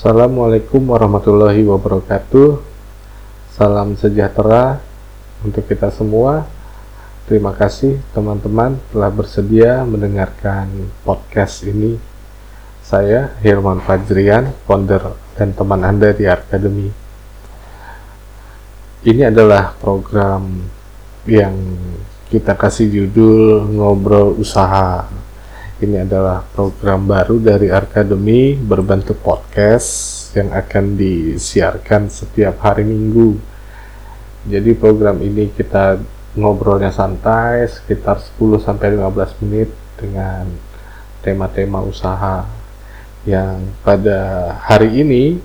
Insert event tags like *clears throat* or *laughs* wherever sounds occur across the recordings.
Assalamualaikum warahmatullahi wabarakatuh. Salam sejahtera untuk kita semua. Terima kasih teman-teman telah bersedia mendengarkan podcast ini. Saya Hirman Fajrian, founder dan teman Anda di Academy. Ini adalah program yang kita kasih judul Ngobrol Usaha ini adalah program baru dari Arkademi berbentuk podcast yang akan disiarkan setiap hari Minggu. Jadi program ini kita ngobrolnya santai sekitar 10 sampai 15 menit dengan tema-tema usaha yang pada hari ini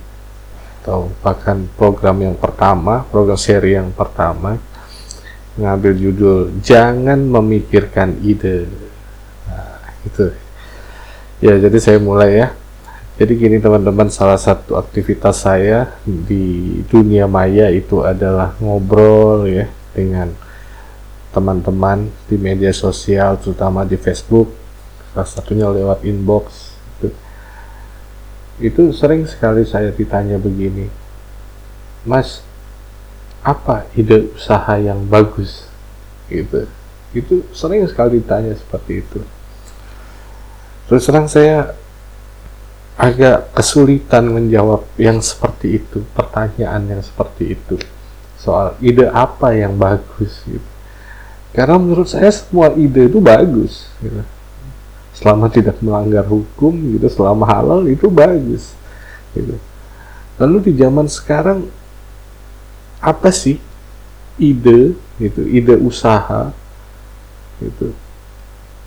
atau bahkan program yang pertama, program seri yang pertama ngambil judul Jangan Memikirkan Ide gitu. Ya jadi saya mulai ya. Jadi gini teman-teman salah satu aktivitas saya di dunia maya itu adalah ngobrol ya dengan teman-teman di media sosial terutama di Facebook salah satunya lewat inbox itu, itu sering sekali saya ditanya begini Mas apa ide usaha yang bagus? Gitu. Itu sering sekali ditanya seperti itu terus terang saya agak kesulitan menjawab yang seperti itu pertanyaan yang seperti itu. Soal ide apa yang bagus gitu. Karena menurut saya semua ide itu bagus gitu. selama tidak melanggar hukum gitu selama halal itu bagus gitu. Lalu di zaman sekarang apa sih ide gitu ide usaha gitu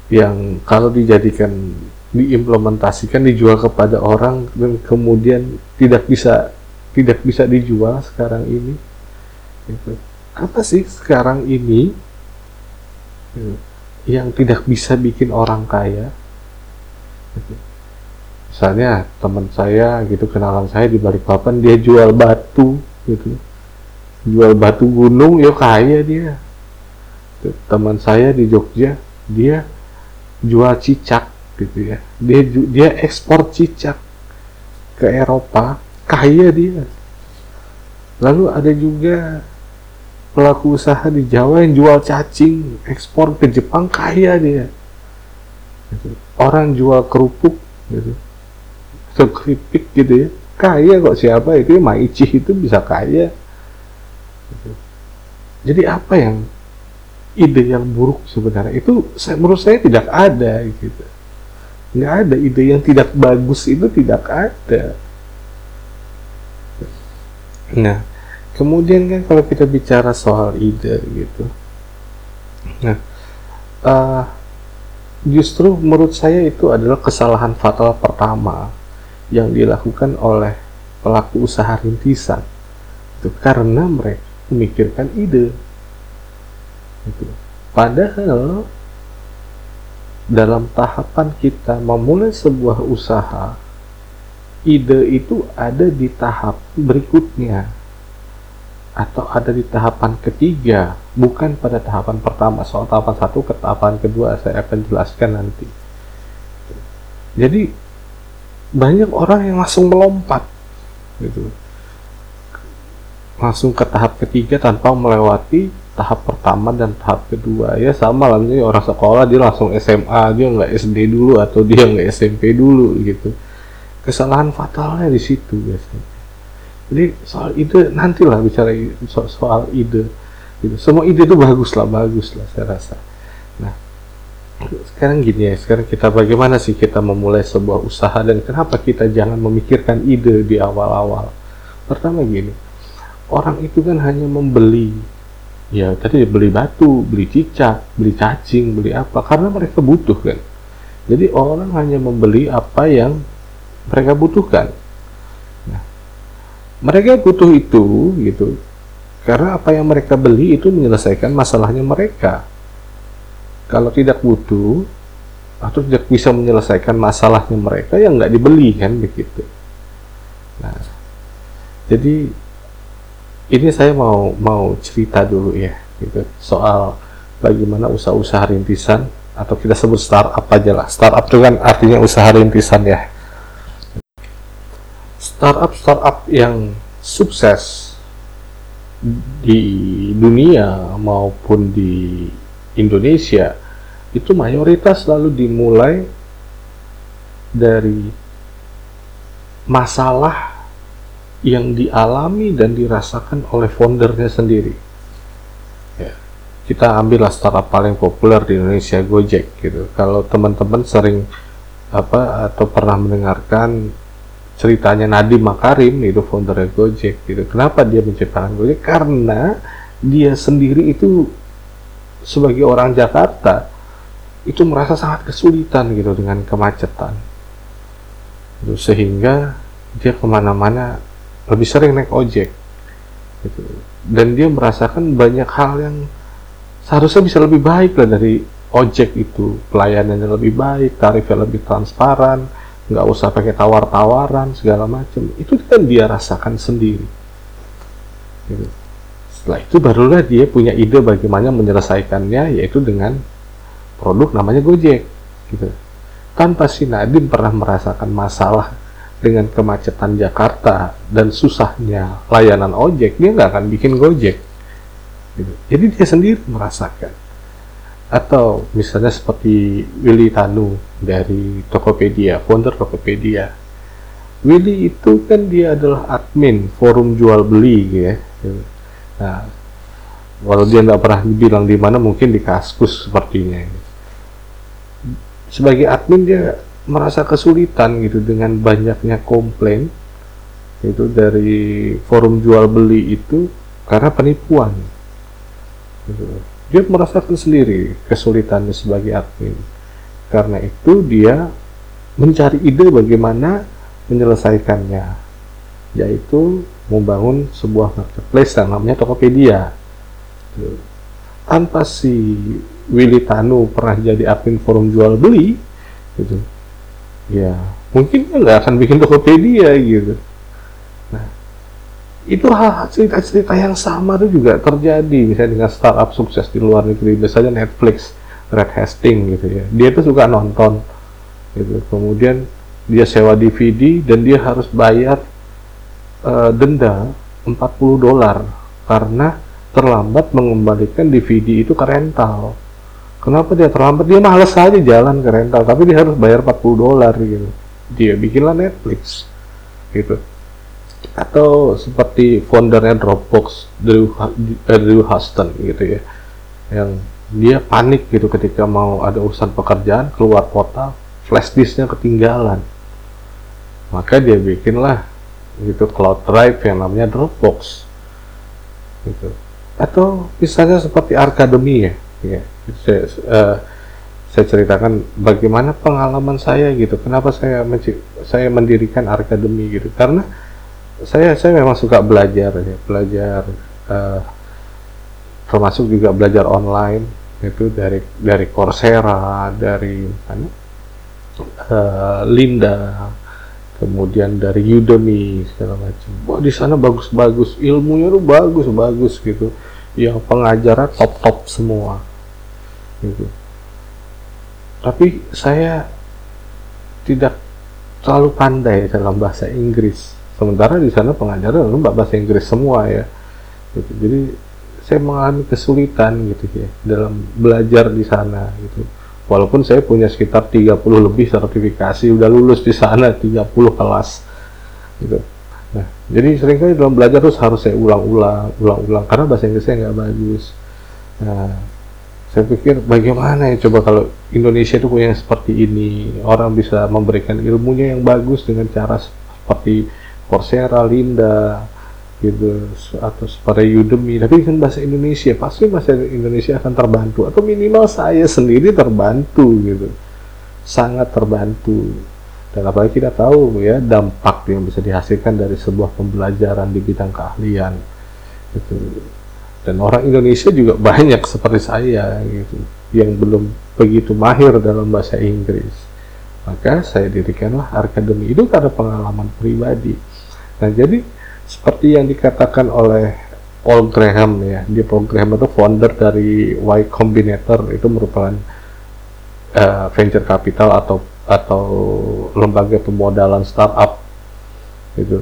yang kalau dijadikan diimplementasikan dijual kepada orang dan kemudian tidak bisa tidak bisa dijual sekarang ini. Gitu. apa sih sekarang ini gitu, yang tidak bisa bikin orang kaya? Gitu. misalnya teman saya gitu kenalan saya di Balikpapan dia jual batu gitu. Jual batu gunung ya kaya dia. Teman saya di Jogja dia jual cicak gitu ya. Dia dia ekspor cicak ke Eropa kaya dia. Lalu ada juga pelaku usaha di Jawa yang jual cacing ekspor ke Jepang kaya dia. Gitu. orang jual kerupuk gitu. Atau keripik gitu ya. Kaya kok siapa itu ya? Maichi itu bisa kaya. Gitu. jadi apa yang ide yang buruk sebenarnya. Itu saya, menurut saya tidak ada gitu. Nggak ada. Ide yang tidak bagus itu tidak ada. Nah kemudian kan kalau kita bicara soal ide gitu. Nah uh, justru menurut saya itu adalah kesalahan fatal pertama yang dilakukan oleh pelaku usaha rintisan. Itu karena mereka memikirkan ide Gitu. Padahal dalam tahapan kita memulai sebuah usaha, ide itu ada di tahap berikutnya atau ada di tahapan ketiga, bukan pada tahapan pertama. Soal tahapan satu ke tahapan kedua saya akan jelaskan nanti. Jadi banyak orang yang langsung melompat gitu langsung ke tahap ketiga tanpa melewati tahap pertama dan tahap kedua. Ya sama lah nih orang sekolah dia langsung SMA dia nggak SD dulu atau dia nggak SMP dulu gitu. Kesalahan fatalnya di situ biasanya. Jadi soal ide nantilah bicara soal, soal ide gitu. Semua ide itu bagus lah bagus lah saya rasa. Nah sekarang gini ya sekarang kita bagaimana sih kita memulai sebuah usaha dan kenapa kita jangan memikirkan ide di awal-awal? Pertama gini orang itu kan hanya membeli ya tadi beli batu, beli cicak, beli cacing, beli apa karena mereka butuh kan. Jadi orang hanya membeli apa yang mereka butuhkan. Nah, mereka butuh itu gitu karena apa yang mereka beli itu menyelesaikan masalahnya mereka. Kalau tidak butuh atau tidak bisa menyelesaikan masalahnya mereka yang nggak dibeli kan begitu. Nah, jadi ini saya mau mau cerita dulu ya gitu. Soal bagaimana usaha-usaha rintisan atau kita sebut startup aja lah. Startup itu kan artinya usaha rintisan ya. Startup-startup yang sukses di dunia maupun di Indonesia itu mayoritas selalu dimulai dari masalah yang dialami dan dirasakan oleh foundernya sendiri. Ya, kita ambillah startup paling populer di Indonesia Gojek gitu. Kalau teman-teman sering apa atau pernah mendengarkan ceritanya Nadiem Makarim itu founder Gojek gitu. Kenapa dia menciptakan Gojek? Karena dia sendiri itu sebagai orang Jakarta itu merasa sangat kesulitan gitu dengan kemacetan sehingga dia ke mana-mana lebih sering naik ojek. Gitu. dan dia merasakan banyak hal yang seharusnya bisa lebih baik lah dari ojek itu. Pelayanannya lebih baik tarifnya lebih transparan nggak usah pakai tawar-tawaran segala macam. Itu kan dia rasakan sendiri. Gitu. setelah itu barulah dia punya ide bagaimana menyelesaikannya yaitu dengan produk namanya Gojek. Gitu. Tanpa si Nadiem pernah merasakan masalah dengan kemacetan Jakarta dan susahnya layanan ojek, dia nggak akan bikin Gojek. Gitu. Jadi dia sendiri merasakan. Atau misalnya seperti Willy Tanu dari Tokopedia, founder Tokopedia. Willy itu kan dia adalah admin forum jual beli ya. Nah, walau dia nggak pernah bilang di mana, mungkin di Kaskus sepertinya sebagai admin dia merasa kesulitan gitu dengan banyaknya komplain itu dari forum jual beli itu karena penipuan gitu. dia merasakan sendiri kesulitannya sebagai admin karena itu dia mencari ide bagaimana menyelesaikannya yaitu membangun sebuah marketplace yang namanya Tokopedia gitu. tanpa si Willy Tanu pernah jadi admin forum jual beli gitu ya mungkin nggak akan bikin Tokopedia gitu. Nah itu hal cerita-cerita yang sama itu juga terjadi. Misalnya dengan startup sukses di luar negeri misalnya Netflix Red Hastings gitu ya. Dia tuh suka nonton gitu. Kemudian dia sewa DVD dan dia harus bayar uh, denda 40 dolar karena terlambat mengembalikan DVD itu ke rental Kenapa dia terlambat? Dia males aja jalan ke rental, tapi dia harus bayar 40 dolar gitu. Dia bikinlah Netflix gitu. Atau seperti foundernya Dropbox, Drew, eh, Drew Huston gitu ya. Yang dia panik gitu ketika mau ada urusan pekerjaan keluar kota, flash disknya ketinggalan. Maka dia bikinlah gitu cloud drive yang namanya Dropbox. Gitu. Atau misalnya seperti Arkademi ya, ya saya, uh, saya ceritakan bagaimana pengalaman saya gitu. Kenapa saya saya mendirikan Arkademi gitu. Karena saya saya memang suka belajar ya belajar uh, termasuk juga belajar online. Itu dari dari Coursera dari mana? Uh, Linda kemudian dari Udemy segala macam. Wah di sana bagus-bagus. Ilmunya tuh bagus-bagus gitu. Yang pengajaran top-top semua gitu. Tapi saya tidak terlalu pandai dalam bahasa Inggris. Sementara di sana pengajaran mbak bahasa Inggris semua ya. Gitu. Jadi saya mengalami kesulitan gitu ya dalam belajar di sana gitu. Walaupun saya punya sekitar 30 lebih sertifikasi, udah lulus di sana 30 kelas gitu. Nah, jadi sering kali dalam belajar terus harus saya ulang-ulang, ulang-ulang karena bahasa Inggris saya nggak bagus. Nah, saya pikir bagaimana ya coba kalau Indonesia itu punya seperti ini orang bisa memberikan ilmunya yang bagus dengan cara seperti Coursera, Linda gitu atau seperti Udemy. Tapi kan bahasa Indonesia pasti bahasa Indonesia akan terbantu atau minimal saya sendiri terbantu gitu. Sangat terbantu. Dan apalagi kita tahu ya dampak yang bisa dihasilkan dari sebuah pembelajaran di bidang keahlian gitu dan orang Indonesia juga banyak seperti saya gitu yang belum begitu mahir dalam bahasa Inggris. Maka saya dirikanlah akademi itu karena pengalaman pribadi. Nah jadi seperti yang dikatakan oleh Paul Graham ya dia Paul Graham itu founder dari Y Combinator itu merupakan uh, venture capital atau atau lembaga pemodalan startup itu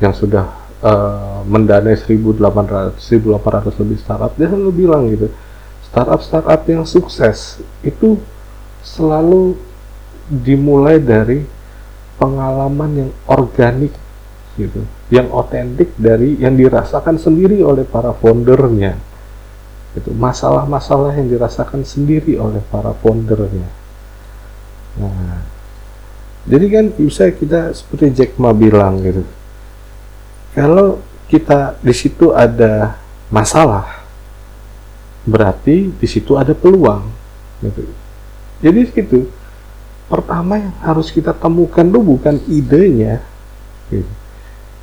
yang sudah uh, mendanai 1800 1800 lebih startup dia selalu bilang gitu startup startup yang sukses itu selalu dimulai dari pengalaman yang organik gitu yang otentik dari yang dirasakan sendiri oleh para foundernya itu masalah-masalah yang dirasakan sendiri oleh para foundernya. Nah jadi kan bisa kita seperti Jack Ma bilang gitu kalau kita di situ ada masalah berarti di situ ada peluang gitu. Jadi gitu pertama yang harus kita temukan tuh bukan idenya gitu.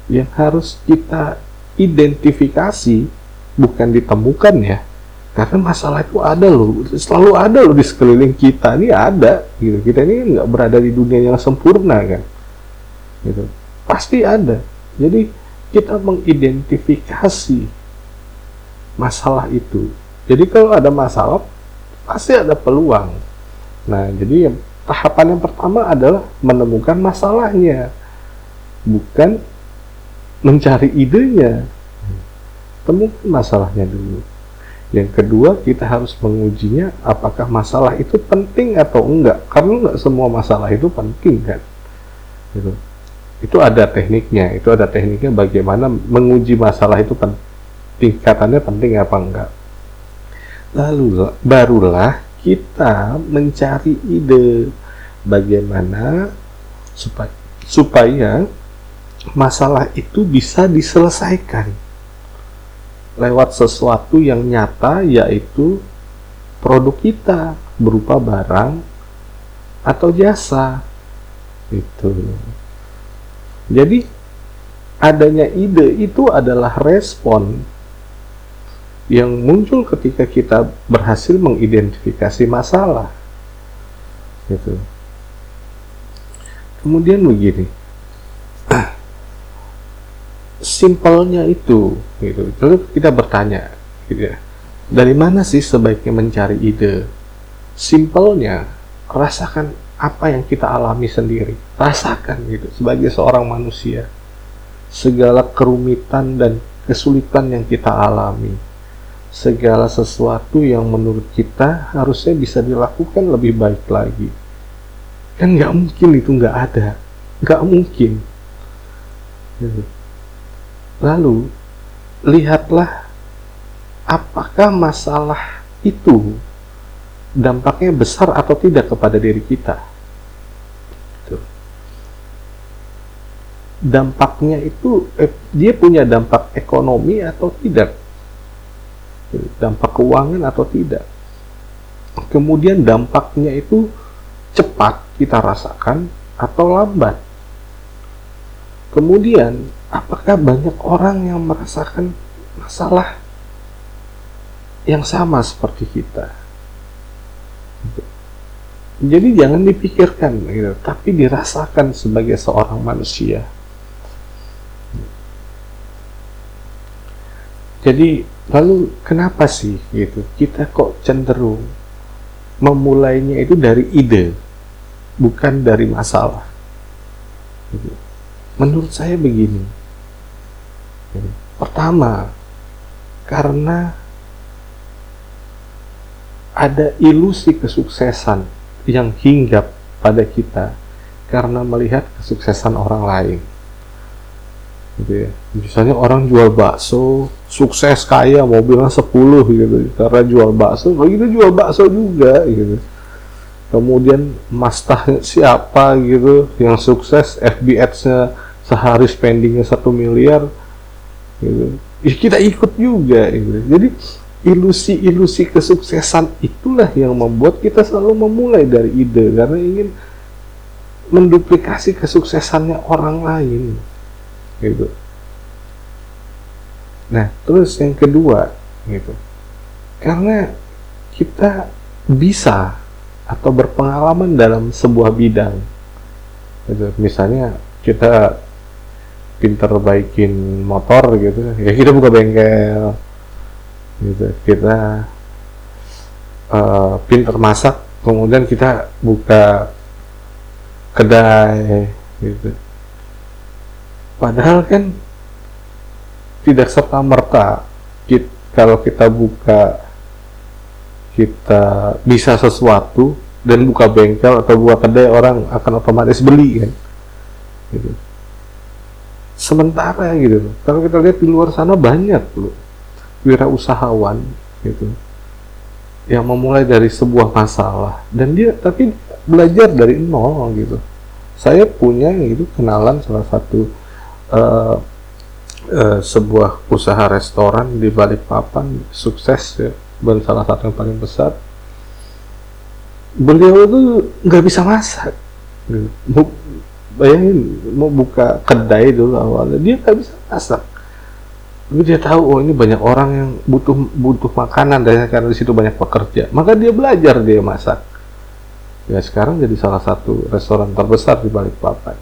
Yang harus kita identifikasi bukan ditemukan ya karena masalah itu ada loh selalu ada loh di sekeliling kita. Ini ada gitu. Kita ini nggak berada di dunia yang sempurna kan gitu. Pasti ada. Jadi kita mengidentifikasi masalah itu. Jadi kalau ada masalah pasti ada peluang. Nah jadi tahapan yang pertama adalah menemukan masalahnya bukan mencari idenya. Temukan masalahnya dulu. Yang kedua kita harus mengujinya apakah masalah itu penting atau enggak. Karena enggak semua masalah itu penting kan? Gitu. Itu ada tekniknya itu ada tekniknya bagaimana menguji masalah itu penting tingkatannya penting apa enggak. Lalu barulah kita mencari ide bagaimana supaya supaya masalah itu bisa diselesaikan lewat sesuatu yang nyata yaitu produk kita berupa barang atau jasa. Itu jadi adanya ide itu adalah respon yang muncul ketika kita berhasil mengidentifikasi masalah. Gitu. Kemudian begini. *clears throat* Simpelnya itu gitu. Lalu kita bertanya gitu ya. Dari mana sih sebaiknya mencari ide? Simpelnya rasakan apa yang kita alami sendiri. Rasakan gitu sebagai seorang manusia segala kerumitan dan kesulitan yang kita alami segala sesuatu yang menurut kita harusnya bisa dilakukan lebih baik lagi. Kan nggak mungkin itu nggak ada nggak mungkin. Gitu. Lalu, lihatlah apakah masalah itu dampaknya besar atau tidak kepada diri kita. Dampaknya itu, eh, dia punya dampak ekonomi atau tidak? Dampak keuangan atau tidak? Kemudian dampaknya itu cepat kita rasakan atau lambat? Kemudian apakah banyak orang yang merasakan masalah yang sama seperti kita? Jadi jangan dipikirkan, gitu, tapi dirasakan sebagai seorang manusia. Jadi lalu kenapa sih gitu kita kok cenderung memulainya itu dari ide, bukan dari masalah? Gitu. Menurut saya begini, Pertama, karena ada ilusi kesuksesan yang hinggap pada kita karena melihat kesuksesan orang lain. Gitu ya. Misalnya orang jual bakso, sukses kaya, mobilnya 10 gitu. Karena jual bakso, kalau gitu jual bakso juga gitu. Kemudian mastah siapa gitu yang sukses FB Ads-nya sehari spendingnya satu miliar gitu. Kita ikut juga gitu. jadi ilusi-ilusi kesuksesan itulah yang membuat kita selalu memulai dari ide. Karena ingin menduplikasi kesuksesannya orang lain. Gitu. Nah terus yang kedua gitu. Karena kita bisa atau berpengalaman dalam sebuah bidang. Gitu. misalnya kita pinter baikin motor gitu. Ya kita buka bengkel gitu. Kita uh, pinter masak kemudian kita buka kedai gitu. Padahal kan tidak serta merta kita, kalau kita buka kita bisa sesuatu dan buka bengkel atau buka kedai orang akan otomatis beli kan. Gitu. Sementara gitu. Kalau kita lihat di luar sana banyak loh wirausahawan gitu. Yang memulai dari sebuah masalah. Dan dia tapi belajar dari nol gitu. Saya punya itu kenalan salah satu uh, uh, sebuah usaha restoran di Balikpapan sukses ya. Dan salah satu yang paling besar. Beliau itu nggak bisa masak gitu. bayangin mau buka kedai dulu awalnya dia nggak bisa masak tapi dia tahu oh ini banyak orang yang butuh butuh makanan dan karena di situ banyak pekerja. Maka dia belajar dia masak. Ya sekarang jadi salah satu restoran terbesar di Balikpapan.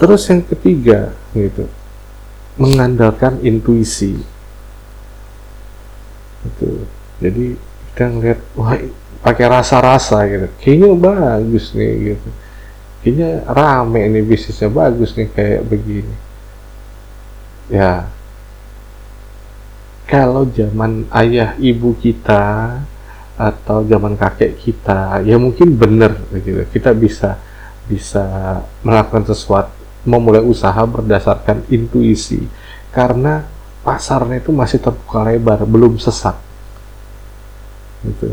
Terus yang ketiga gitu mengandalkan intuisi. Itu jadi kita ngeliat wah pakai rasa-rasa gitu. Kayaknya bagus nih gitu. Kayaknya rame ini bisnisnya bagus nih kayak begini ya. Kalau zaman ayah ibu kita atau zaman kakek kita ya mungkin benar gitu. Kita bisa bisa melakukan sesuatu memulai usaha berdasarkan intuisi. Karena pasarnya itu masih terbuka lebar belum sesat gitu.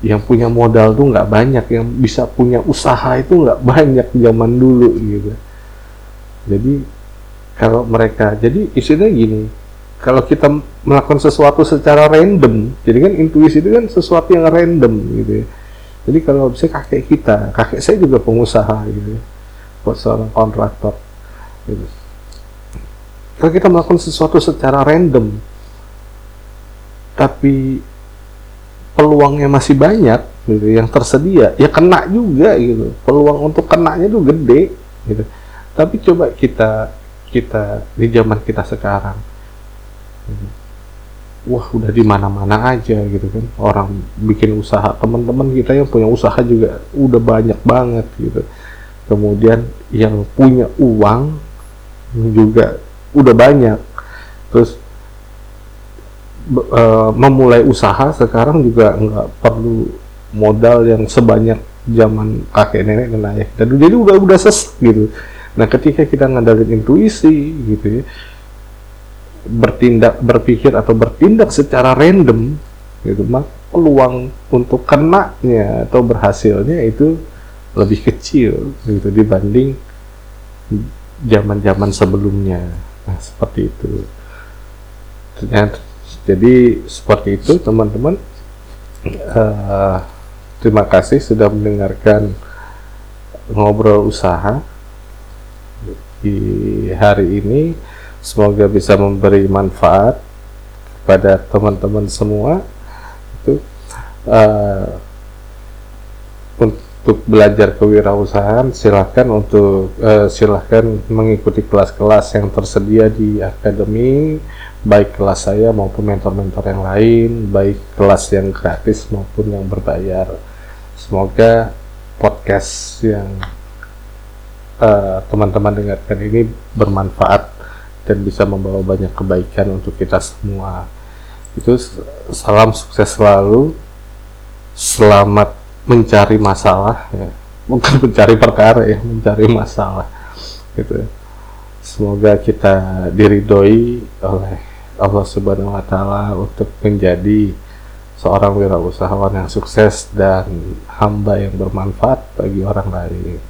Yang punya modal tuh nggak banyak yang bisa punya usaha itu nggak *laughs* banyak zaman dulu gitu. Jadi kalau mereka jadi istilahnya gini kalau kita melakukan sesuatu secara random, jadi kan intuisi itu kan sesuatu yang random gitu ya. Jadi kalau bisa kakek kita, kakek saya juga pengusaha gitu ya, buat seorang kontraktor. Gitu. Kalau kita melakukan sesuatu secara random, tapi peluangnya masih banyak gitu yang tersedia, ya kena juga gitu. Peluang untuk kenanya tuh gede gitu. Tapi coba kita kita di zaman kita sekarang. Wah udah di mana-mana aja gitu kan. Orang bikin usaha teman-teman kita yang punya usaha juga udah banyak banget gitu. Kemudian yang punya uang juga udah banyak. Terus e, memulai usaha sekarang juga nggak perlu modal yang sebanyak zaman kakek nenek dan ayah jadi udah udah ses gitu nah ketika kita ngandalin intuisi gitu ya bertindak berpikir atau bertindak secara random gitu maka peluang untuk kenanya atau berhasilnya itu lebih kecil gitu dibanding zaman-zaman sebelumnya. Nah seperti itu. Ternyata jadi seperti itu teman-teman. Uh, terima kasih sudah mendengarkan ngobrol usaha di hari ini. Semoga bisa memberi manfaat kepada teman-teman semua. Itu uh, untuk belajar kewirausahaan silahkan untuk uh, silahkan mengikuti kelas-kelas yang tersedia di akademi baik kelas saya maupun mentor-mentor yang lain baik kelas yang gratis maupun yang berbayar. Semoga podcast yang uh, teman-teman dengarkan ini bermanfaat dan bisa membawa banyak kebaikan untuk kita semua. Itu salam sukses selalu. Selamat mencari masalah ya. *laughs* Bukan mencari perkara ya, mencari masalah. Gitu. Semoga kita diridhoi oleh Allah Subhanahu wa taala untuk menjadi seorang wirausahawan yang sukses dan hamba yang bermanfaat bagi orang lain.